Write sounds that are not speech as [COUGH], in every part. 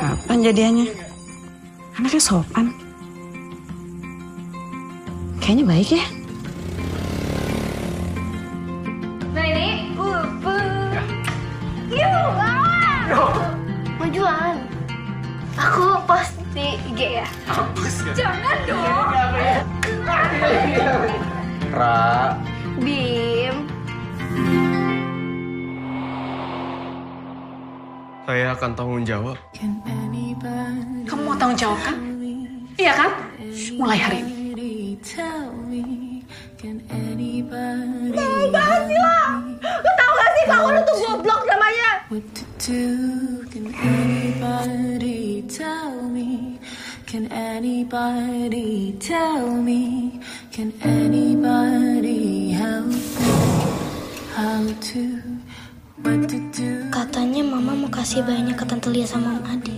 Kapan jadiannya? Anaknya sopan. Kayaknya baik ya. Nah ini, uh, uh. Yuk, ah. Mau jualan? Aku post di IG ya. Jangan dong. Ra, Bim. Saya akan tanggung jawab. Kamu mau tanggung jawab kan? Iya kan? Mulai hari ini. Sih tau gak sih kalau lu tuh goblok namanya? What to do? Can anybody tell me? Can anybody tell me? Can anybody help me? How to? Katanya mama mau kasih banyak ke Tante Lia sama Om Adi.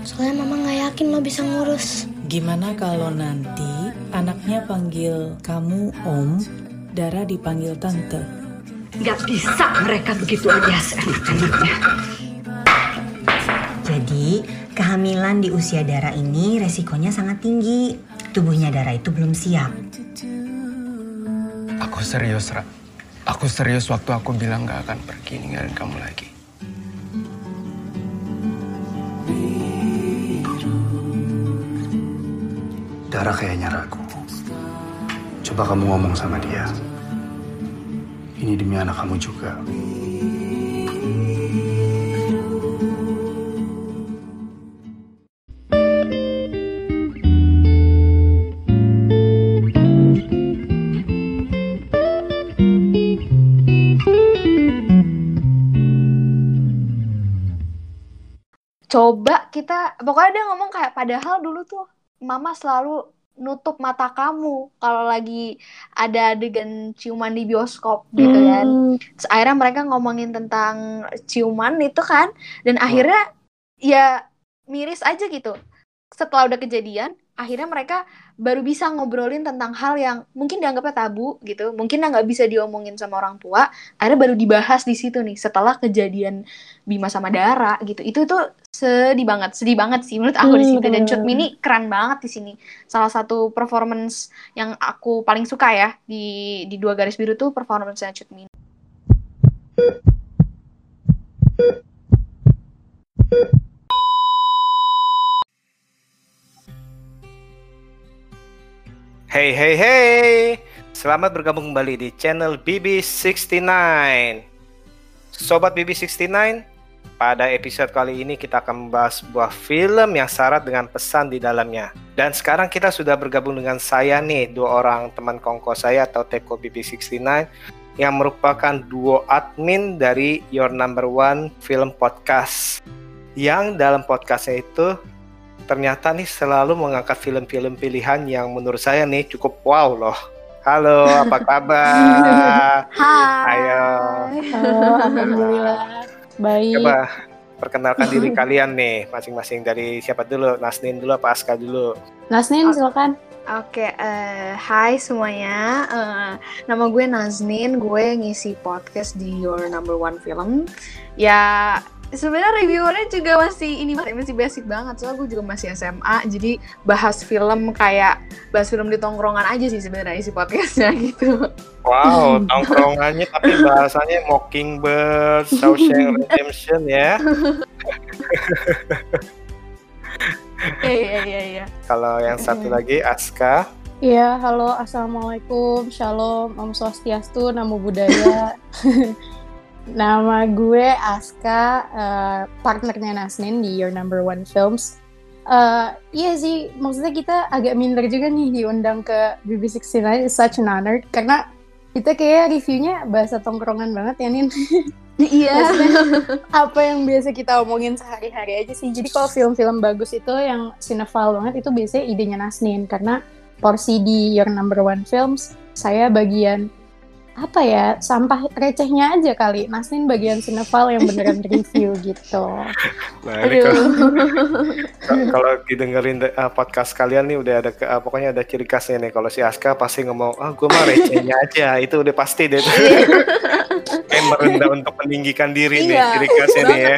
Soalnya mama gak yakin lo bisa ngurus. Gimana kalau nanti anaknya panggil kamu Om, Dara dipanggil Tante? Gak bisa mereka begitu aja seenak-enaknya. Jadi, kehamilan di usia Dara ini resikonya sangat tinggi. Tubuhnya Dara itu belum siap. Aku serius, Ra. Aku serius waktu aku bilang gak akan pergi ninggalin kamu lagi. Dara kayaknya ragu. Coba kamu ngomong sama dia. Ini demi anak kamu juga. Coba kita pokoknya dia ngomong kayak padahal dulu tuh mama selalu nutup mata kamu kalau lagi ada adegan ciuman di bioskop gitu kan. Terus akhirnya mereka ngomongin tentang ciuman itu kan dan akhirnya ya miris aja gitu. Setelah udah kejadian, akhirnya mereka baru bisa ngobrolin tentang hal yang mungkin dianggapnya tabu gitu, mungkin nggak bisa diomongin sama orang tua, akhirnya baru dibahas di situ nih setelah kejadian Bima sama Dara gitu. Itu tuh sedih banget, sedih banget sih menurut aku di situ dan Cut Mini keren banget di sini. Salah satu performance yang aku paling suka ya di di dua garis biru tuh performance-nya Cut Mini. Hey hey hey, selamat bergabung kembali di channel BB69. Sobat BB69, pada episode kali ini kita akan membahas sebuah film yang syarat dengan pesan di dalamnya. Dan sekarang kita sudah bergabung dengan saya nih, dua orang teman kongko saya atau Teko BB69 yang merupakan duo admin dari Your Number One Film Podcast. Yang dalam podcastnya itu ternyata nih selalu mengangkat film-film pilihan yang menurut saya nih cukup wow loh. Halo, apa [LAUGHS] kabar? Hai. Ayo, Alhamdulillah. Baik. coba perkenalkan diri kalian nih masing-masing dari siapa dulu? Nasnin dulu apa Aska dulu? Nasnin silakan. Oke, eh, hai semuanya. Eh, nama gue Naznin, gue ngisi podcast di Your Number One Film. Ya, sebenarnya reviewernya juga masih ini masih basic banget. Soalnya gue juga masih SMA, jadi bahas film kayak bahas film di tongkrongan aja sih sebenarnya isi podcastnya [LAUGHS] gitu. Wow, tongkrongannya tapi bahasanya Mockingbird, Shawshank [LAUGHS] Redemption ya. Iya, iya, iya, iya. Kalau yang satu lagi Aska. Iya, halo, assalamualaikum, shalom, om swastiastu, namo buddhaya. [LAUGHS] Nama gue Aska, eh, partnernya Nasnin di Your Number One Films. Eh, iya sih, maksudnya kita agak minder juga nih diundang ke BB69, it's such an honor, karena kita kayak reviewnya bahasa tongkrongan banget ya, Nin. [LAUGHS] Iya. [LAUGHS] apa yang biasa kita omongin sehari-hari aja sih. Jadi kalau film-film bagus itu yang cinephile banget itu biasanya idenya Nasnin karena porsi di Your Number One Films saya bagian apa ya sampah recehnya aja kali Nasnin bagian cinephile yang beneran [LAUGHS] review gitu. Nah, ini [LAUGHS] kalau, kalau didengerin uh, podcast kalian nih udah ada uh, pokoknya ada ciri khasnya nih. Kalau si Aska pasti ngomong, ah gue mah recehnya aja. [LAUGHS] Itu udah pasti deh. Kayak merendah untuk meninggikan diri nih Iya, ciri khasnya nih ya.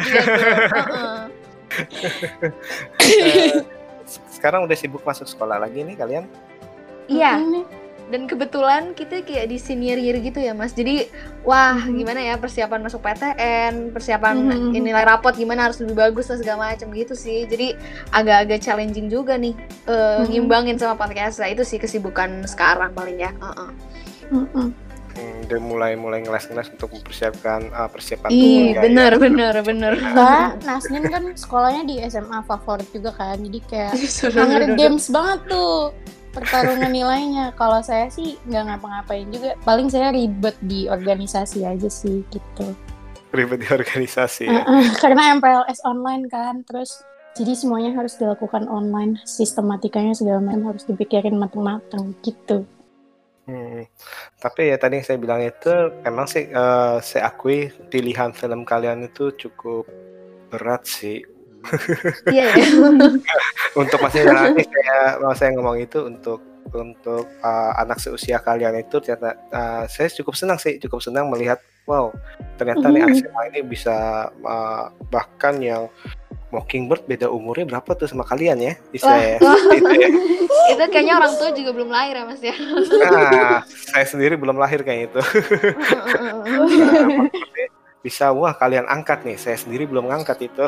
Eh, sekarang udah sibuk masuk sekolah lagi nih kalian? Iya. Dan kebetulan kita kayak di senior year gitu ya mas. Jadi wah gimana ya persiapan masuk PTN, persiapan Mhm. nilai rapot gimana harus lebih bagus lah segala macam gitu sih. Jadi agak-agak challenging juga nih eh, Mhm. ngimbangin sama podcast. Nah, itu sih kesibukan sekarang paling ya. Heeh. Mm-mm. Hmm, udah mulai mulai ngeles-ngeles untuk mempersiapkan ah, persiapan Ih, tubuh ya, bener bener bener. [LAUGHS] Nah, Nasnin kan sekolahnya di SMA favorit juga kan, jadi kayak [LAUGHS] Hunger Games banget tuh pertarungan nilainya. Kalau saya sih nggak ngapa-ngapain juga, paling saya ribet di organisasi aja sih gitu. ribet di organisasi ya. Karena MPLS online kan, terus jadi semuanya harus dilakukan online, sistematikanya segala macam harus dipikirin matang-matang gitu. Hmm. Tapi ya tadi yang saya bilang itu emang sih eh, saya akui pilihan film kalian itu cukup berat sih. Iya ya. [LAUGHS] untuk masih nanti saya mau saya ngomong itu untuk untuk eh, anak seusia kalian itu ternyata eh, saya cukup senang sih cukup senang melihat wow ternyata nih Mhm. SMA ini bisa eh, bahkan yang Mockingbird beda umurnya berapa tuh sama kalian ya bisa Wah, ya [LAUGHS] itu ya itu kayaknya orang tua juga belum lahir ya mas ya. Nah, saya sendiri belum lahir kayak itu. [LAUGHS] Nah, bisa wah kalian angkat nih, saya sendiri belum ngangkat itu.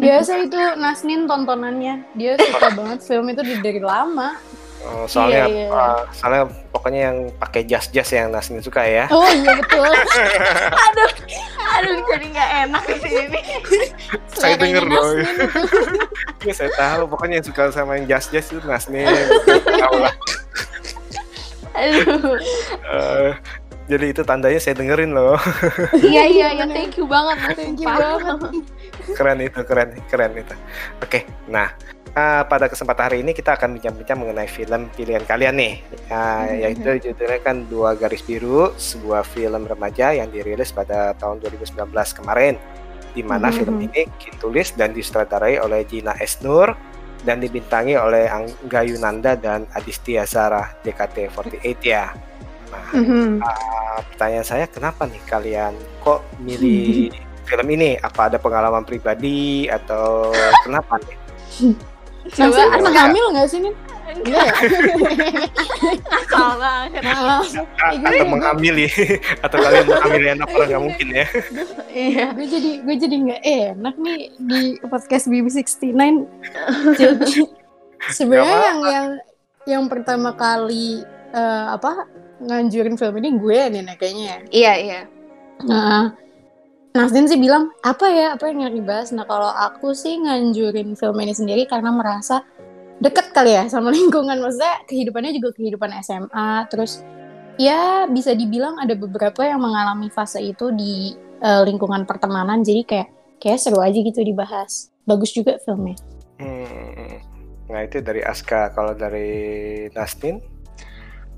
Biasa itu Nasnin tontonannya, dia suka banget film itu dari- dari lama. Oh, soalnya Iya, iya. uh, soalnya pokoknya yang pakai jas-jas yang Nasmin suka ya. Oh iya betul. [LAUGHS] aduh, aduh jadi nggak enak di sini. saya denger loh. Nasnin itu. [LAUGHS] Iya, saya tahu pokoknya yang suka sama yang jas-jas itu Nasmin. [LAUGHS] Tahu lah. Aduh. Eh, jadi itu tandanya saya dengerin loh. [LAUGHS] iya iya iya, thank you banget mas. Thank you banget. keren itu, keren, keren itu. Oke, nah uh, pada kesempatan hari ini kita akan bincang-bincang mengenai film pilihan kalian nih, Uh, yaitu judulnya kan Dua Garis Biru, sebuah film remaja yang dirilis pada tahun 2019 kemarin, di mana Mhm. film ini ditulis dan disutradarai oleh Gina Esnur dan dibintangi oleh Angga Yunanda dan Adistia Zara JKT48 ya. Mhm. uh, pertanyaan saya kenapa nih kalian kok milih [LAUGHS] film ini? Apa ada pengalaman pribadi atau kenapa nih? [LAUGHS] Coba Aska. hamil nggak sih? Iya ya? Nakal banget. Nah, A- atau menghamili [LAUGHS] atau kalian menghamili anak orang nggak mungkin ya? Iya. gue jadi gue jadi nggak enak nih di podcast BB69 jadi sebenarnya yang yang yang pertama kali eh, apa nganjurin film ini gue nih nah, kayaknya ya. Iya iya. nah Nasdin sih bilang apa ya apa yang nyari dibahas? Nah kalau aku sih nganjurin film ini sendiri karena merasa deket kali ya sama [LAUGHS] lingkungan. Maksudnya kehidupannya juga kehidupan SMA terus ya bisa dibilang ada beberapa yang mengalami fase itu di eh, lingkungan pertemanan. Jadi kayak kayak seru aja gitu dibahas. Bagus juga filmnya. Hmm, nah itu dari Aska. Kalau dari Nastin,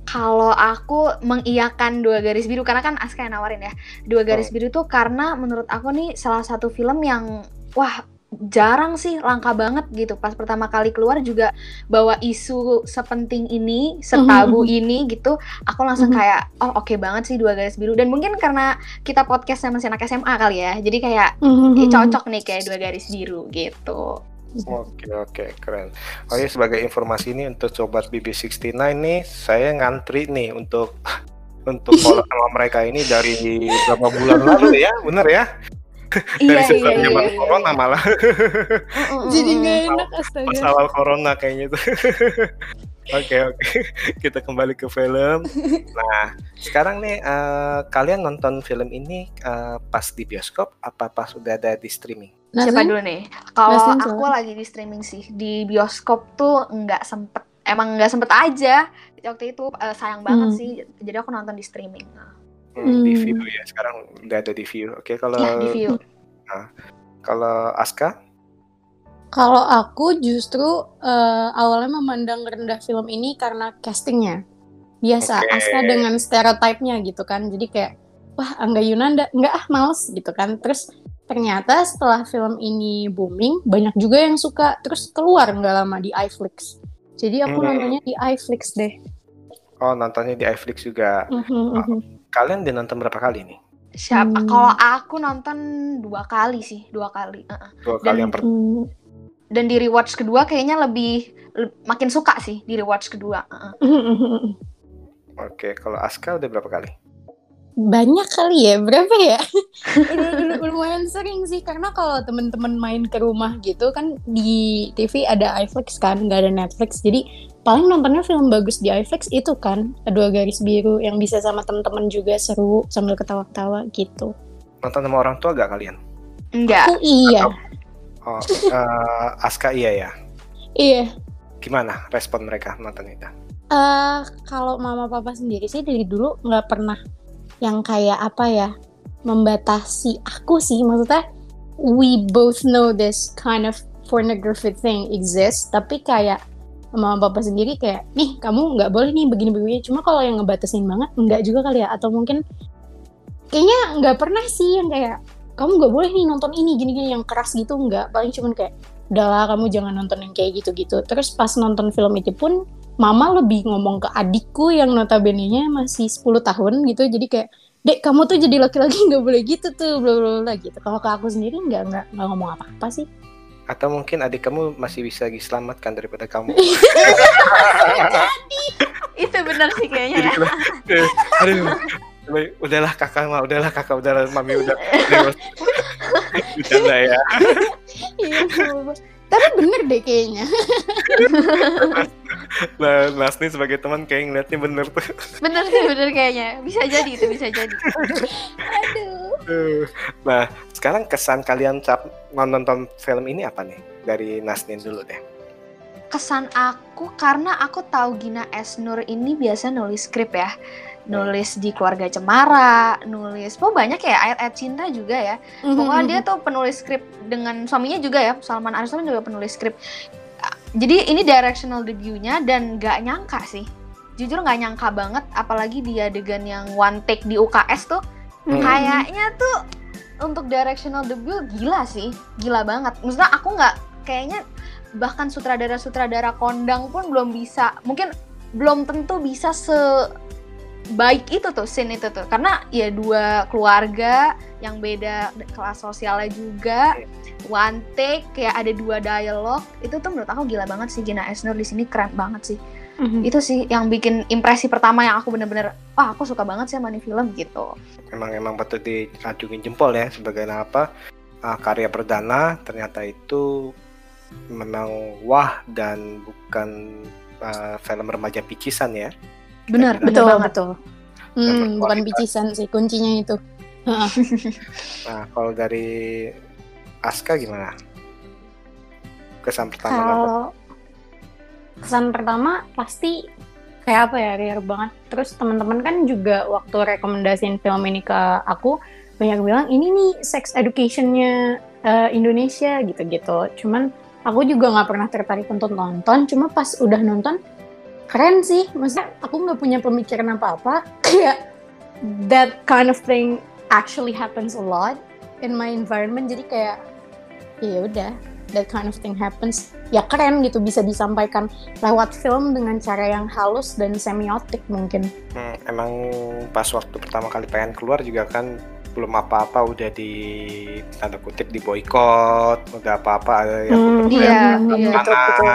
Kalau aku mengiyakan dua garis biru karena kan Aska yang nawarin ya. Dua garis biru tuh karena menurut aku nih salah satu film yang wah jarang sih langka banget gitu pas pertama kali keluar juga bawa isu sepenting ini setabu [LAUGHS] ini gitu aku langsung Mhm. kayak oh oke banget sih dua garis biru dan mungkin karena kita podcast sama si anak SMA kali ya jadi kayak eh, cocok nih kayak dua garis biru gitu Oke oke keren. Oh ya sebagai informasi ini untuk sobat BB69 nih, saya ngantri nih untuk [LAUGHS] untuk [LAUGHS] follow sama mereka ini dari berapa bulan lalu ya, bener ya? [LAUGHS] dari Iya, sebelum iya, zaman iya, iya. corona malah jadi nggak enak astaga pas awal corona kayaknya tuh. Oke oke, kita kembali ke film. Nah sekarang nih eh, kalian nonton film ini eh, pas di bioskop apa pas udah ada di streaming? Siapa dulu nih? Kalau aku lagi di streaming sih di bioskop tuh nggak sempet, emang nggak sempet aja. Waktu itu eh, sayang banget Hmm. sih, jadi aku nonton di streaming. Nah, Hmm, Di Hmm. view ya sekarang udah ada di view. Oke kalau ya di view. kalau Aska? Kalau aku justru eh, awalnya memandang rendah film ini karena castingnya. Biasa, Oke. Aska dengan stereotipnya gitu kan. Jadi kayak, wah Angga Yunanda, enggak ah males gitu kan. Terus ternyata setelah film ini booming, banyak juga yang suka. Terus keluar nggak lama di iFlix. Jadi aku Hmm. nontonnya di iFlix deh. Oh nontonnya di iFlix juga. Mhm, mhm. Kalian udah nonton berapa kali nih? Siapa? Hmm. Kalau aku nonton dua kali sih, dua kali. Uh-uh. Dua Dan- kali yang per Hmm. Dan di rewatch kedua kayaknya lebih, le- makin suka sih di rewatch kedua. Uh-uh. Oke, kalau Aska udah berapa kali? Banyak kali ya, berapa ya? [LAUGHS] lumayan sering sih, karena kalau temen-temen main ke rumah gitu kan di TV ada iFlix kan, nggak ada Netflix. Jadi paling nontonnya film bagus di iFlix itu kan, dua garis biru yang bisa sama temen-temen juga seru sambil ketawa-ketawa gitu. Nonton sama orang tua gak kalian? Enggak. Oh iya, Oh, eh, Aska iya ya. iya. Gimana respon mereka nonton itu? eh kalau mama papa sendiri sih dari dulu nggak pernah yang kayak apa ya membatasi aku sih. Maksudnya we both know this kind of pornography thing exists tapi kayak mama papa sendiri kayak nih kamu nggak boleh nih begini-begini. Cuma kalau yang ngebatasin banget nggak juga kali ya. Atau mungkin kayaknya nggak pernah sih yang kayak kamu nggak boleh nih nonton ini gini-gini yang keras gitu. Nggak. Paling cuman kayak udahlah kamu jangan nonton yang kayak gitu-gitu. Terus pas nonton film itu pun mama lebih ngomong ke adikku yang notabene-nya masih 10 tahun gitu jadi kayak dek kamu tuh jadi laki-laki nggak boleh gitu tuh bla bla bla gitu kalau ke aku sendiri nggak nggak ngomong apa-apa sih Atau mungkin adik kamu masih bisa diselamatkan daripada kamu? [LAUGHS] Itu benar sih kayaknya ya. Eh, Aduh, Baik, udahlah kakak mah, udahlah kakak, udahlah mami udah. [LAUGHS] Bercanda [LAUGHS] ya. Tapi bener deh kayaknya [LAUGHS] Nah, Nasni sebagai teman kayak ngeliatnya bener tuh. Bener sih, bener kayaknya. Bisa jadi itu, bisa jadi. Aduh. Nah, sekarang kesan kalian saat nonton film ini apa nih? Dari Nasnin dulu deh. Kesan aku karena aku tahu Gina Esnur ini biasa nulis skrip ya. Nulis di Keluarga Cemara, nulis, oh banyak ya ayat-ayat cinta juga ya. Pokoknya dia tuh penulis skrip dengan suaminya juga ya, Salman Arisman juga penulis skrip. Jadi ini directional debutnya dan gak nyangka sih. Jujur gak nyangka banget, apalagi di adegan yang one take di UKS tuh. Hmm. Kayaknya tuh untuk directional debut gila sih, gila banget. Maksudnya aku nggak kayaknya bahkan sutradara-sutradara kondang pun belum bisa, mungkin belum tentu bisa se baik itu tuh scene itu tuh. Karena ya dua keluarga yang beda kelas sosialnya juga one take kayak ada dua dialog itu tuh menurut aku gila banget sih. Gina Esnur di sini keren banget sih. Mhm. itu sih yang bikin impresi pertama yang aku bener-bener wah aku suka banget sih sama nih film gitu. Emang emang patut diacungin jempol ya sebagai apa uh, karya perdana. Ternyata itu memang wah dan bukan uh, film remaja picisan ya. Bener betul banget betul hmm, bukan bicisan sih kuncinya itu Heeh. [LAUGHS] Nah, kalau dari Aska gimana? Kesan pertama? Kalau kesan pertama pasti kayak apa ya, rare banget. Terus teman-teman kan juga waktu rekomendasiin film ini ke aku banyak bilang ini nih sex educationnya eh, Indonesia gitu-gitu. Cuman aku juga nggak pernah tertarik untuk nonton. Cuma pas udah nonton keren sih. Maksudnya aku nggak punya pemikiran apa-apa. [CLEARS THROAT] Kayak that kind of thing actually happens a lot in my environment. Jadi kayak ya udah that kind of thing happens ya keren gitu bisa disampaikan lewat film dengan cara yang halus dan semiotik mungkin Hmm, emang pas waktu pertama kali pengen keluar juga kan belum apa-apa udah di tanda kutip di boykot, udah apa-apa ada yang Hmm, iya, iya. betul,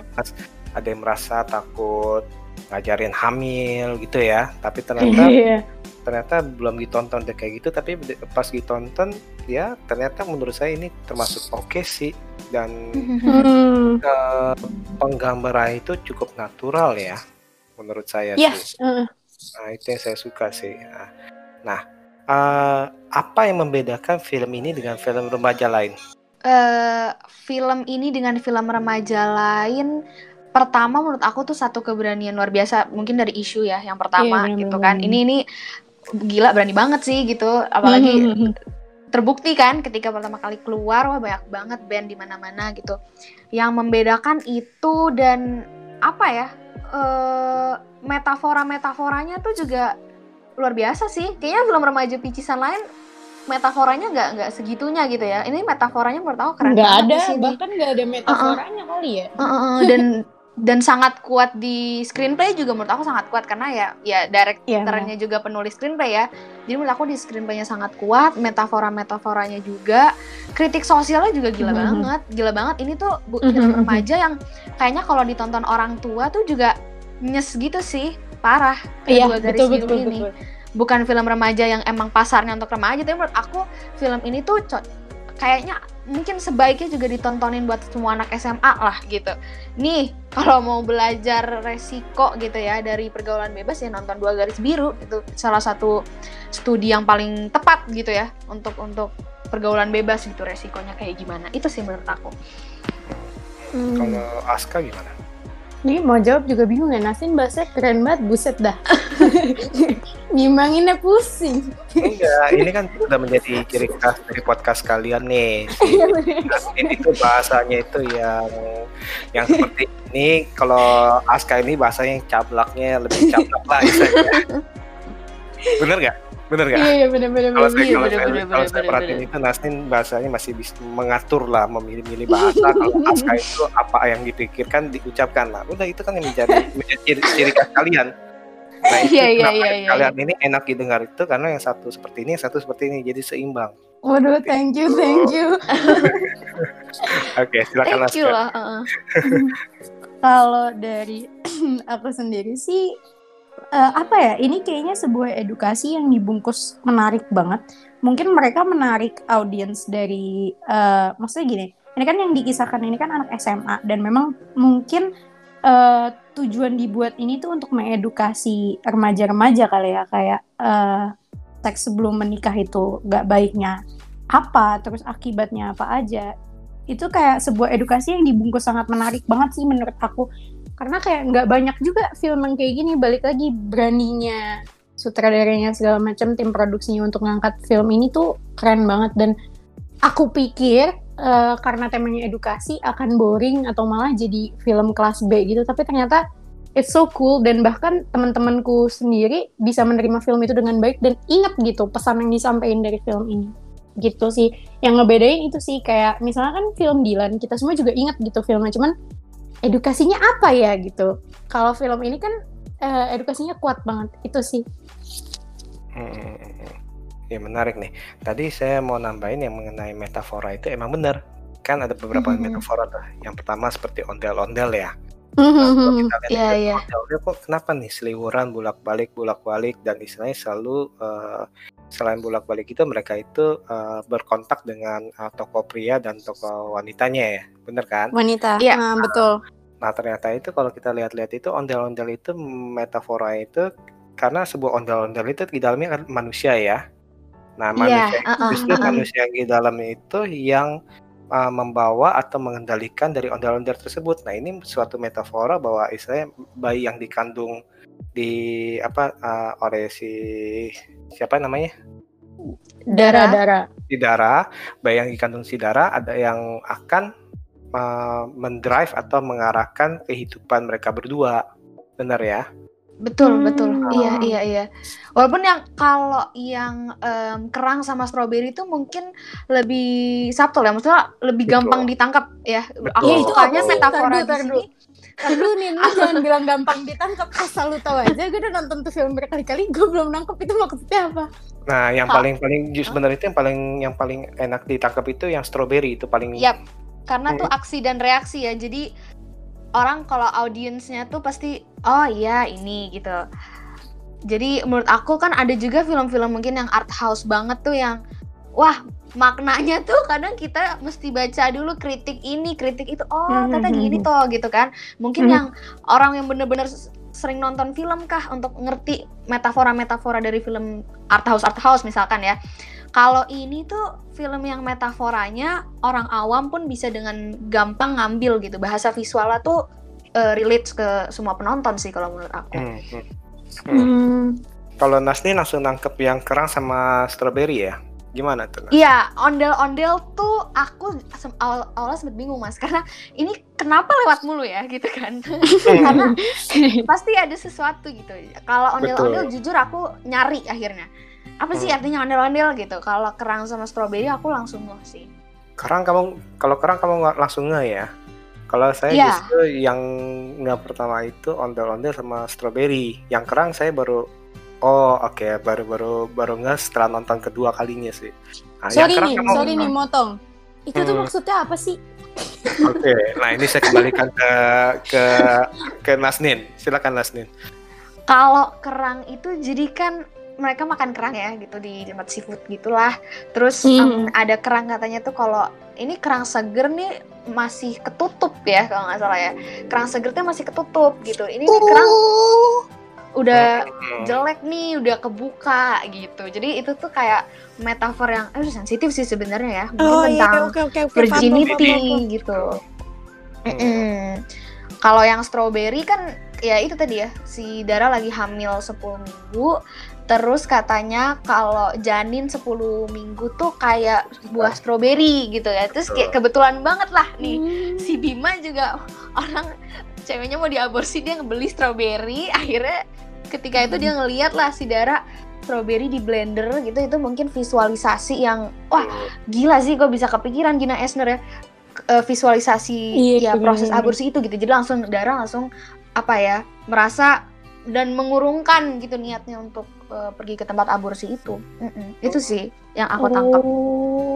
ada yang merasa takut ngajarin hamil gitu ya. Tapi ternyata Iya. ternyata belum ditonton deh kayak gitu tapi pas ditonton ya ternyata menurut saya ini termasuk oke sih dan Hmm. eh, penggambaran itu cukup natural ya menurut saya Ya, sih. eh, Nah, itu yang saya suka sih. Nah, Nah, eh, apa yang membedakan film ini dengan film remaja lain? eh film ini dengan film remaja lain pertama menurut aku tuh satu keberanian luar biasa mungkin dari isu ya yang pertama Iya, bener, gitu kan. Ini ini gila berani banget sih gitu apalagi Hmm. terbukti kan ketika pertama kali keluar wah banyak banget band di mana-mana gitu. Yang membedakan itu dan apa ya eh metafora metaforanya tuh juga luar biasa sih. Kayaknya film remaja picisan lain metaforanya nggak nggak segitunya gitu ya. Ini metaforanya menurut aku keren nggak ada sini. bahkan nggak ada metaforanya kali ya. Heeh, dan [LAUGHS] dan sangat kuat di screenplay juga menurut aku sangat kuat karena ya ya direkturnya juga penulis screenplay ya jadi menurut aku di screenplaynya sangat kuat metafora metaforanya juga kritik sosialnya juga gila Mhm. banget gila banget ini tuh bu, Mhm, film mhm. remaja yang kayaknya kalau ditonton orang tua tuh juga nyes gitu sih parah Iya, kedua garis betul, biru betul, ini betul. bukan film remaja yang emang pasarnya untuk remaja tapi menurut aku film ini tuh kayaknya mungkin sebaiknya juga ditontonin buat semua anak SMA lah gitu nih kalau mau belajar resiko gitu ya dari pergaulan bebas ya nonton dua garis biru itu salah satu studi yang paling tepat gitu ya untuk untuk pergaulan bebas gitu resikonya kayak gimana itu sih menurut aku Hmm. Kalau Aska gimana? Nih mau jawab juga bingung ya, Nasin bahasanya keren banget, buset dah. [LAUGHS] Nyimanginnya pusing. Enggak, ini kan sudah menjadi ciri khas dari podcast kalian nih. Iya, Ini itu bahasanya itu yang yang seperti ini. Kalau Aska ini bahasanya cablaknya lebih cablak lah. Bener nggak? Bener nggak? Iya, iya bener-bener. Kalau saya, Iya, kalau bener, saya, bener, kalau bener, saya bener, perhatiin bener. itu Nasnin bahasanya masih bisa mengatur lah, memilih-milih bahasa. [LAUGHS] Kalau Aska itu apa yang dipikirkan diucapkan lah. Udah itu kan yang menjadi, menjadi ciri, ciri khas kalian. Nah, itu Iya, iya, iya, iya, kalian ini enak didengar itu karena yang satu seperti ini, yang satu seperti ini, jadi seimbang. Waduh, thank you, thank you. [LAUGHS] Oke, silakan thank you Aska. lah uh-uh. [LAUGHS] Kalau dari [CLEARS THROAT] aku sendiri sih eh, apa ya? Ini kayaknya sebuah edukasi yang dibungkus menarik banget. Mungkin mereka menarik audiens dari eh, maksudnya gini. Ini kan yang dikisahkan ini kan anak SMA dan memang mungkin eh, tujuan dibuat ini tuh untuk mengedukasi remaja-remaja kali ya kayak eh, seks sebelum menikah itu gak baiknya apa, terus akibatnya apa aja itu kayak sebuah edukasi yang dibungkus sangat menarik banget sih menurut aku karena kayak nggak banyak juga film yang kayak gini. Balik lagi beraninya sutradaranya segala macam tim produksinya untuk ngangkat film ini tuh keren banget. Dan aku pikir eh, karena temanya edukasi akan boring atau malah jadi film kelas B gitu. Tapi ternyata it's so cool. Dan bahkan teman-temanku sendiri bisa menerima film itu dengan baik. Dan ingat gitu pesan yang disampaikan dari film ini. Gitu sih. Yang ngebedain itu sih kayak misalnya kan film Dilan kita semua juga ingat gitu filmnya. Cuman edukasinya apa ya gitu kalau film ini kan eh, edukasinya kuat banget itu sih Hmm, Ya menarik nih. Tadi saya mau nambahin yang mengenai metafora itu emang benar. Kan ada beberapa Mhm. metafora tuh. Yang pertama seperti ondel-ondel ya. Iya, Iya iya. Ondel kok kenapa nih seliwuran bolak-balik bolak-balik dan istilahnya selalu eh, selain bolak-balik itu mereka itu eh, berkontak dengan eh, tokoh pria dan tokoh wanitanya ya. Bener kan? wanita Iya. Ah, betul Nah ternyata itu kalau kita lihat-lihat itu ondel-ondel itu metafora itu karena sebuah ondel-ondel itu di dalamnya kan manusia ya. Nah Iya, manusia itu uh-uh, justru uh-uh. manusia yang di dalamnya itu yang uh, membawa atau mengendalikan dari ondel-ondel tersebut. Nah ini suatu metafora bahwa istilahnya bayi yang dikandung di apa uh, oleh si siapa namanya darah darah si Dara, bayi yang dikandung si Dara ada yang akan uh, mendrive atau mengarahkan kehidupan mereka berdua. Benar ya? Betul, betul. Hmm. Iya, iya, iya. Walaupun yang kalau yang em, kerang sama stroberi itu mungkin lebih subtle ya, maksudnya lebih Betul. gampang ditangkap ya. Aku Betul. Ya, itu sukanya metafora di sini. Dulu nih, lu jangan bilang gampang ditangkap asal lu tahu aja gue udah nonton tuh film berkali-kali gue belum nangkep itu maksudnya apa Nah, yang paling paling just sebenarnya itu yang paling yang paling enak ditangkap itu yang strawberry itu paling Yap, karena tuh Hmm. aksi dan reaksi ya. Jadi orang kalau audiensnya tuh pasti oh iya ini gitu. Jadi menurut aku kan ada juga film-film mungkin yang art house banget tuh yang wah maknanya tuh kadang kita mesti baca dulu kritik ini kritik itu oh Hmm, ternyata hmm, gini hmm. toh gitu kan mungkin Hmm. yang orang yang bener-bener sering nonton film kah untuk ngerti metafora-metafora dari film art house art house misalkan ya kalau ini tuh film yang metaforanya orang awam pun bisa dengan gampang ngambil gitu bahasa visualnya tuh eh, relates ke semua penonton sih kalau menurut aku Hmm, hmm. Hmm. Kalau Nasni langsung nangkep yang kerang sama strawberry ya? Gimana tuh? Iya, ondel-ondel tuh aku awal awalnya sempet bingung mas, karena ini kenapa lewat mulu ya gitu kan? [LAUGHS] karena pasti ada sesuatu gitu. Kalau ondel-ondel jujur aku nyari akhirnya. Apa sih Hmm. artinya ondel-ondel gitu? Kalau kerang sama stroberi aku langsung loh sih. Kerang kamu kalau kerang kamu nggak langsung nge ya? Kalau saya Iya. justru yang nggak pertama itu ondel-ondel sama strawberry. Yang kerang saya baru oh oke baru baru baru nggak setelah nonton kedua kalinya sih. Nah, sorry nih, kamu- sorry nih motong. Itu tuh Hmm. maksudnya apa sih? Oke, nah ini saya kembalikan ke ke ke Nasnin. Silakan Nasnin. Kalau kerang itu jadi kan mereka makan kerang ya gitu di tempat seafood gitulah. Terus Hmm. em, ada kerang katanya tuh kalau ini kerang seger nih masih ketutup ya kalau nggak salah ya. Kerang seger tuh masih ketutup gitu. Ini nih kerang udah Hmm. jelek nih, udah kebuka gitu. Jadi itu tuh kayak metafor yang eh sensitif sih sebenarnya ya. Mungkin Oh iya, tentang oke oke oke. virginity paham, paham, paham. gitu. Mm-mm. Kalau yang strawberry kan ya itu tadi ya si Dara lagi hamil 10 minggu terus katanya kalau janin 10 minggu tuh kayak buah strawberry gitu ya. Terus kayak kebetulan banget lah nih si Bima juga orang ceweknya mau diaborsi dia ngebeli strawberry. Akhirnya ketika itu dia ngeliat lah si Dara strawberry di blender gitu itu mungkin visualisasi yang wah gila sih kok bisa kepikiran Gina Esner ya eh, visualisasi Iya, ya proses aborsi itu gitu. Jadi langsung Dara langsung apa ya merasa dan mengurungkan gitu niatnya untuk eh, pergi ke tempat aborsi itu. Mm-mm. itu sih yang aku tangkap Oh.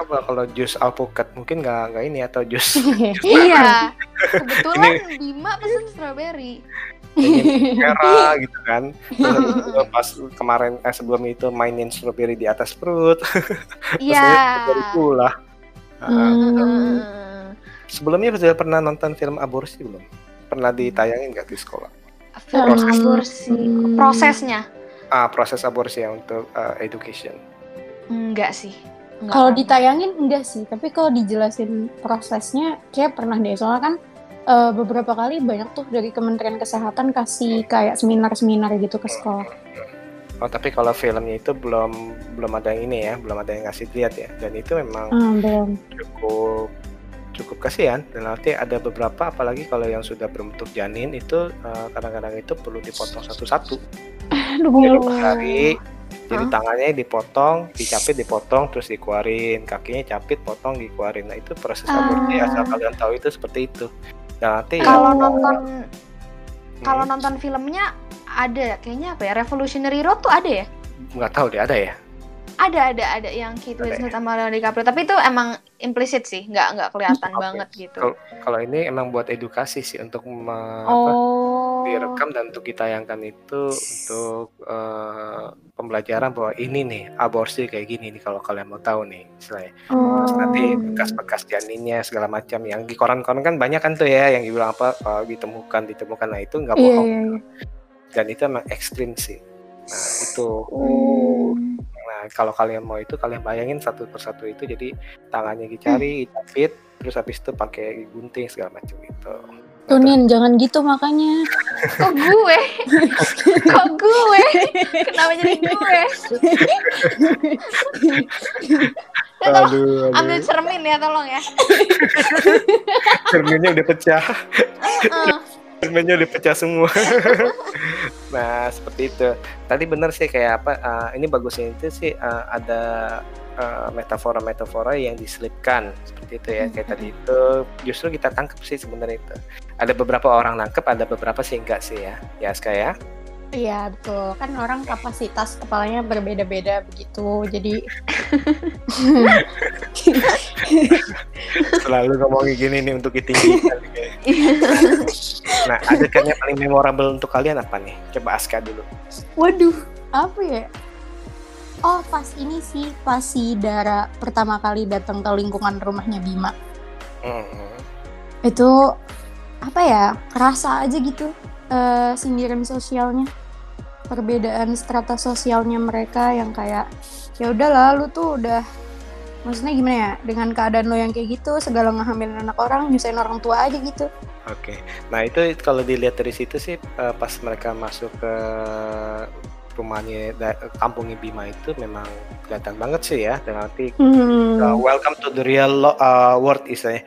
Coba kalau jus alpukat mungkin nggak nggak ini atau jus [LAUGHS] iya kebetulan Bima pesen strawberry ini [LAUGHS] merah gitu kan. Terus pas kemarin eh, sebelum itu mainin strawberry di atas perut. [LAUGHS] Iya. strawberry pula. Nah, Hmm. Sebelumnya sudah pernah nonton film aborsi belum? Pernah ditayangin nggak di sekolah? film Proses. aborsi prosesnya Ah, proses aborsi ya untuk uh, education. enggak sih Kalau ditayangin enggak sih, tapi kalau dijelasin prosesnya kayak pernah deh. Soalnya kan eh, beberapa kali banyak tuh dari Kementerian Kesehatan kasih kayak seminar-seminar gitu ke sekolah. Oh, tapi kalau filmnya itu belum belum ada yang ini ya, belum ada yang ngasih lihat ya. Dan itu memang Ah, belum. cukup cukup kasihan dan nanti ada beberapa apalagi kalau yang sudah berbentuk janin itu uh, kadang-kadang itu perlu dipotong satu-satu [LAUGHS] Aduh. jadi per hari jadi tangannya dipotong dicapit dipotong terus dikeluarin. Kakinya capit potong dikeluarin. Nah itu proses aborsi Ah. asal kalian tahu itu seperti itu. Dan nanti kalau ya, nonton kalau Hmm. nonton filmnya ada kayaknya apa ya? Revolutionary Road tuh ada ya? Nggak tahu deh ada ya ada ada ada yang Kate Winslet sama Leonardo DiCaprio tapi itu emang implisit sih nggak nggak kelihatan banget gitu. Kalau ini emang buat edukasi sih untuk me- apa, oh. direkam dan untuk ditayangkan itu untuk eh, pembelajaran bahwa ini nih aborsi kayak gini nih kalau kalian mau tahu nih istilahnya. Terus nanti bekas-bekas janinnya segala macam yang di koran-koran kan banyak kan tuh ya yang dibilang apa eh, ditemukan ditemukan. Nah itu nggak Iya, bohong iya, iya. dan itu emang ekstrim sih. Nah itu. Oh. Nah kalau kalian mau itu kalian bayangin satu persatu itu jadi tangannya dicari dicapit terus habis itu pakai gunting segala macam gitu. Tuh Nin, jangan gitu makanya. kok gue? Kok gue? Kenapa jadi gue? Ya tolong Aduh, ambil cermin ya tolong ya. Cerminnya udah pecah. Heeh. cerminnya udah pecah semua nah seperti itu. Tadi benar sih kayak apa eh, ini bagusnya itu sih eh, ada eh, metafora-metafora yang diselipkan. Seperti itu ya kayak tadi itu. Justru kita tangkap sih sebenarnya itu. Ada beberapa orang nangkep ada beberapa sih enggak sih ya. Ya Aska ya Iya betul, kan orang kapasitas kepalanya berbeda-beda begitu, jadi [LAUGHS] selalu ngomongin gini nih untuk ditinggikan [LAUGHS] nah adegan yang paling memorable untuk kalian apa nih coba Aska dulu Waduh, apa ya? Oh, pas ini sih, pas si Dara pertama kali datang ke lingkungan rumahnya Bima. Mhm. Itu apa ya? Kerasa aja gitu eh, sindiran sosialnya. Perbedaan strata sosialnya mereka yang kayak ya udah lu tuh udah maksudnya gimana ya? Dengan keadaan lo yang kayak gitu, segala ngehamilin anak orang, nyusahin orang tua aja gitu. Oke, nah itu kalau dilihat dari situ sih eh, pas mereka masuk ke rumahnya kampungnya Bima itu memang kelihatan banget sih ya dan nanti Hmm. uh, welcome to the real lo- uh, world istilahnya.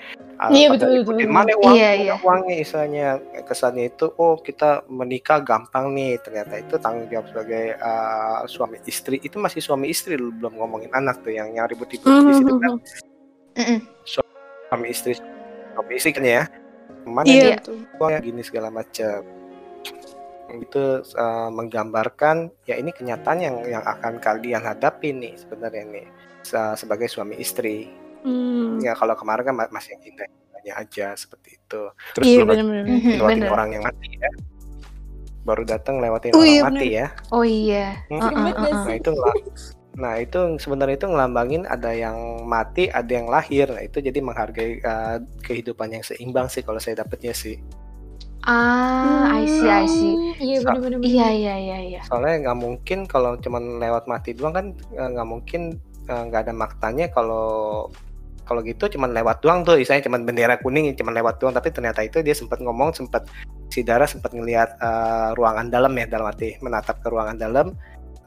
Iya, betul, ikutin, betul, Mana betul. uang, Iya, iya. uangnya istilahnya kesannya itu oh kita menikah gampang nih. Ternyata itu tanggung jawab sebagai uh, suami istri. Itu masih suami istri lu belum ngomongin anak tuh yang yang ribut-ribut di situ kan. Mm-mm. suami istri suami istri kan ya. Mana Iya, dia? betul. uangnya gini segala macam. Itu uh, menggambarkan ya ini kenyataan yang yang akan kalian hadapi nih sebenarnya nih se- sebagai suami istri Hmm. ya kalau kemarin kan ma- masih yang indah indahnya aja seperti itu terus Iya, lagi bener-bener. Mhm, lewatin bener. orang yang mati ya baru datang lewatin Oh, orang iya, mati ya Oh iya. Hmm. Uh, uh, uh, uh. nah itu nah itu sebenarnya itu ngelambangin ada yang mati ada yang lahir nah itu jadi menghargai uh, kehidupan yang seimbang sih kalau saya dapetnya sih Ah, I see, I see. Iya, So- bener-bener. Iya, iya, iya, iya. soalnya nggak mungkin kalau cuman lewat mati doang kan eh, nggak mungkin eh, nggak ada maknanya kalau kalau gitu cuman lewat doang tuh misalnya cuman bendera kuning cuman lewat doang. Tapi ternyata itu dia sempat ngomong sempat si Dara sempat ngelihat eh, ruangan dalam ya dalam arti menatap ke ruangan dalam.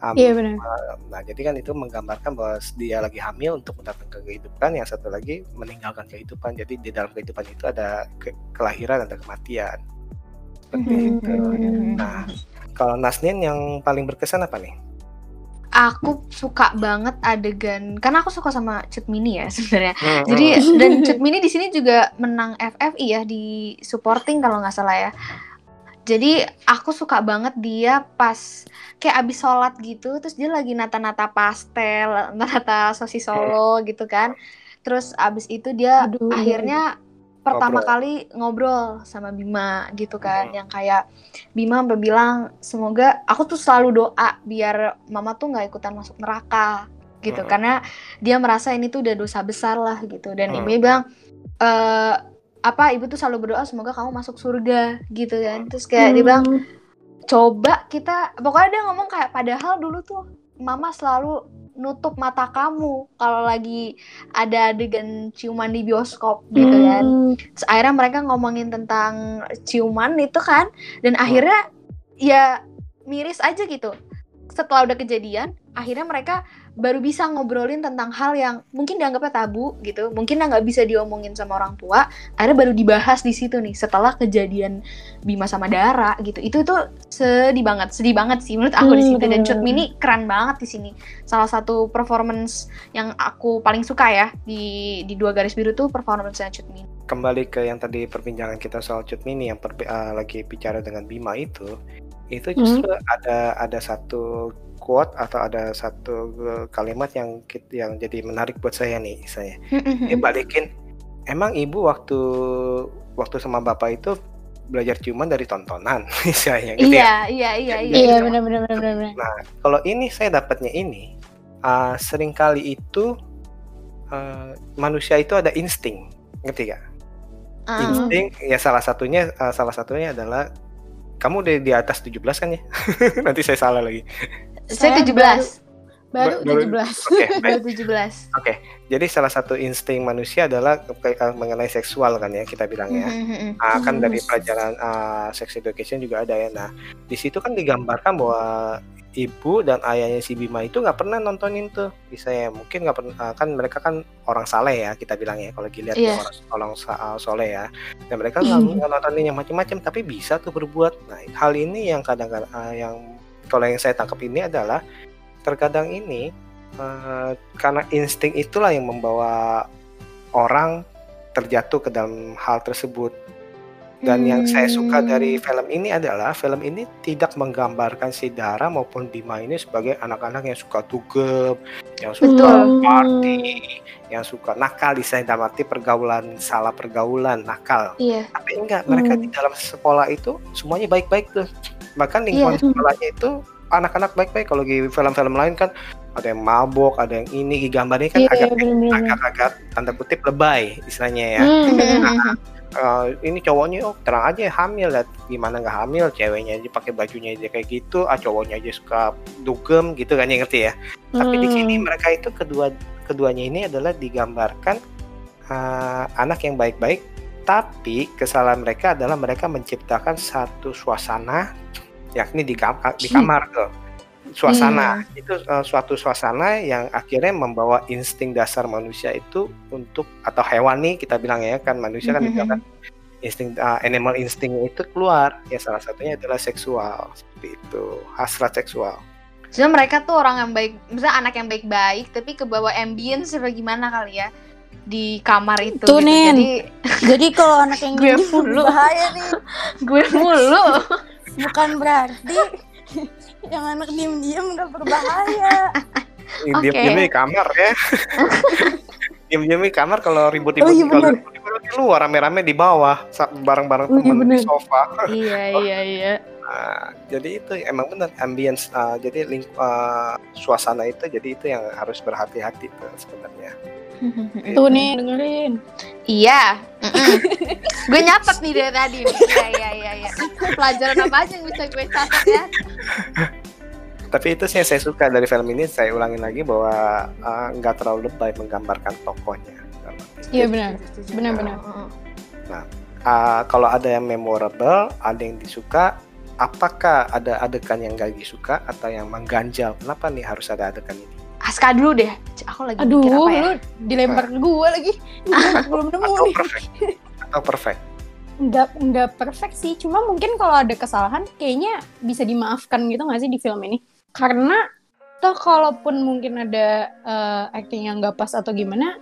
Um, Iya, bener. nah jadi kan itu menggambarkan bahwa dia lagi hamil untuk datang ke kehidupan. Yang satu lagi meninggalkan kehidupan. Jadi di dalam kehidupan itu ada ke- kelahiran ada kematian. Seperti itu. Nah kalau Nasnin yang paling berkesan apa nih Aku suka banget adegan karena aku suka sama Cut Mini ya [LAUGHS] sebenarnya. Hmm, Jadi hmm. [LAUGHS] dan Cut Mini di sini juga menang FFI ya di supporting kalau nggak salah ya. Jadi aku suka banget dia pas kayak abis sholat gitu, terus dia lagi nata-nata pastel, [LAUGHS] nata sosis solo gitu kan. Terus abis itu dia Aduh. akhirnya pertama Ngobrol. kali ngobrol sama Bima gitu kan, yang kayak Bima sampai bilang semoga aku tuh selalu doa biar mama tuh nggak ikutan masuk neraka gitu, Hmm. karena dia merasa ini tuh udah dosa besar lah gitu. Dan Hmm. ibunya bilang eh apa ibu tuh selalu berdoa semoga kamu masuk surga gitu kan terus kayak dia bilang coba kita pokoknya dia ngomong kayak padahal dulu tuh mama selalu nutup mata kamu kalau lagi ada adegan ciuman di bioskop gitu kan. Terus akhirnya mereka ngomongin tentang ciuman itu kan dan akhirnya ya miris aja gitu. Setelah udah kejadian akhirnya mereka baru bisa ngobrolin tentang hal yang mungkin dianggapnya tabu gitu mungkin nggak bisa diomongin sama orang tua akhirnya baru dibahas di situ nih setelah kejadian Bima sama Dara gitu. Itu tuh sedih banget sedih banget sih. Menurut aku di Hmm, situ dan Cut. Mini keren banget di sini. Salah satu performance yang aku paling suka ya di di dua garis biru tuh performance-nya Cut Mini kembali ke yang tadi perbincangan kita soal Cut Mini yang perbi- eh, lagi bicara dengan Bima itu itu justru ada ada satu quote atau ada satu eh, kalimat yang yang jadi menarik buat saya nih saya dia balikin emang ibu waktu waktu sama bapak itu belajar ciuman dari tontonan [LAUGHS] misalnya gitu ya iya iya iya iya Iya, bener-bener. bener-bener. Nah, kalau ini saya dapatnya ini, uh, sering kali itu uh, manusia itu ada insting, ngerti gak? Ah. Insting, ya salah satunya uh, salah satunya adalah kamu udah di atas 17 kan ya? [LAUGHS] Nanti saya salah lagi. Saya Saya 17 Baru Baru- 17. Oke, [LAUGHS] baru baik. 17 Oke. Jadi salah satu insting manusia adalah uh, mengenai seksual kan ya kita bilang ya. Mhm. Ah, kan dari pelajaran ah, sex education juga ada ya. Nah, di situ kan digambarkan bahwa ibu dan ayahnya si Bima itu nggak pernah nontonin tuh. Bisa ya, mungkin nggak pernah ah, kan mereka kan orang saleh ya kita bilang ya kalau dilihat Iya. orang orang soleh ya. Dan mereka nggak nggak nontonin yang macam-macam tapi bisa tuh berbuat. Nah, hal ini yang kadang-kadang yang kalau yang saya tangkap ini adalah terkadang ini eh, karena insting itulah yang membawa orang terjatuh ke dalam hal tersebut. Dan yang saya suka dari film ini adalah film ini tidak menggambarkan si Dara maupun Bima ini sebagai anak-anak yang suka dugem, yang suka Betul. party, yang suka nakal di saya arti pergaulan salah pergaulan nakal. iya Tapi enggak, mereka Hmm. di dalam sekolah itu semuanya baik-baik tuh. Bahkan lingkungan Iya. sekolahnya itu anak-anak baik-baik. Kalau di film-film lain kan ada yang mabok, ada yang ini, gambarnya kan Iya, agak bener-bener. agak-agak tanda kutip lebay istilahnya ya. Hmm, bener. Eh, ini cowoknya oh terang aja hamil. Lihat gimana nggak hamil ceweknya aja pakai bajunya aja kayak gitu ah cowoknya aja suka dugem gitu kan ya ngerti ya? Tapi di sini Hmm. mereka itu kedua keduanya ini adalah digambarkan eh, anak yang baik-baik tapi kesalahan mereka adalah mereka menciptakan satu suasana yakni di, kam- di kamar tuh suasana itu eh, suatu suasana yang akhirnya membawa insting dasar manusia itu untuk atau hewani kita bilang ya kan manusia kan kan insting uh, animal insting itu keluar ya salah satunya adalah seksual seperti itu hasrat seksual Sebenarnya mereka tuh orang yang baik, misalnya anak yang baik-baik, tapi ke bawah ambience apa gimana kali ya. di kamar itu Tuh, gitu. Nin. Jadi [LAUGHS] Jadi kalau anak yang Gue mulu. bahaya nih. [LAUGHS] gue mulu. Bukan berarti [LAUGHS] yang anak diem-diem gak berbahaya. Oke. Diam-diam di kamar ya. [LAUGHS] Diam-diam di kamar kalau ribut-ribut Oh, iya kalau ribut-ribut di luar rame-rame di bawah bareng-bareng Oh, iya temen bener. di sofa. iya [LAUGHS] iya iya. Nah, jadi itu emang benar ambience uh, jadi ling- uh, suasana itu jadi itu yang harus berhati-hati tuh sebenarnya. [LAUGHS] Tuh nih dengerin. Iya. gue nyatet nih dari tadi. Iya iya iya iya. Pelajaran apa aja yang bisa gue catat ya? Tapi itu sih yang saya suka dari film ini saya ulangin lagi bahwa uh, nggak terlalu lebay menggambarkan tokohnya. Iya benar. Benar-benar. Uh, kalau ada yang memorable, ada yang disuka, apakah ada adegan yang gak disuka atau yang mengganjal? Kenapa nih harus ada adegan ini? Aska dulu deh. Aku lagi Aduh, mikir apa ya? lu dilempar ke gue lagi. [LAUGHS] Belum nemu Atau nih. perfect? Atau perfect? Nggak, nggak perfect sih. Cuma mungkin kalau ada kesalahan, kayaknya bisa dimaafkan gitu nggak sih di film ini? Karena toh kalaupun mungkin ada eh, acting yang nggak pas atau gimana,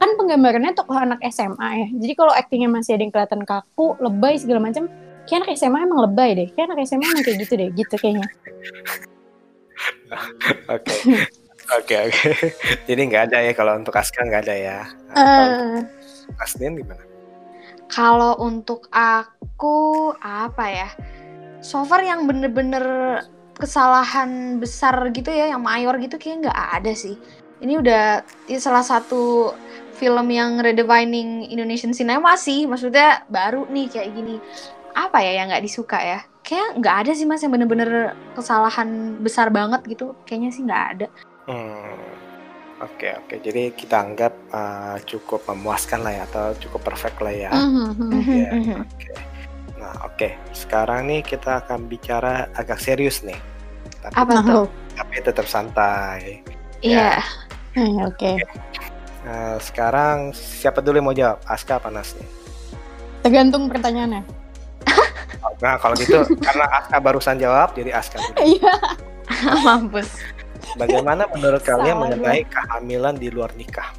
kan penggambarannya tokoh anak SMA ya. Jadi kalau actingnya masih ada yang kelihatan kaku, lebay segala macam, kayak anak SMA emang lebay deh. Kayak anak SMA emang kayak gitu deh, gitu kayaknya. [LAUGHS] Oke. Oke oke. [LAUGHS] Jadi nggak ada ya kalau untuk Aska nggak ada ya. Nah, Eh, Asnin gimana? Kalau untuk aku apa ya? So far yang bener-bener kesalahan besar gitu ya, yang mayor gitu kayak nggak ada sih. Ini udah ini salah satu film yang redefining Indonesian cinema sih. Maksudnya baru nih kayak gini. Apa ya yang nggak disuka ya? Kayak nggak ada sih mas yang bener-bener kesalahan besar banget gitu. Kayaknya sih nggak ada. Hmm, Oke oke. Jadi kita anggap uh, cukup memuaskan lah ya atau cukup perfect lah ya. mhm. Iya, Oke. Nah oke. Sekarang nih kita akan bicara agak serius nih. Tapi, Apa tuh? Oh, tapi tetap santai. Iya. eh, oke. Nah, sekarang siapa dulu yang mau jawab? Aska apa Nasni? Tergantung pertanyaannya. Nah kalau gitu [LAUGHS] karena Aska barusan jawab jadi Aska dulu. Iya. [LAUGHS] Mampus. Bagaimana menurut kalian Salah mengenai kehamilan di luar nikah?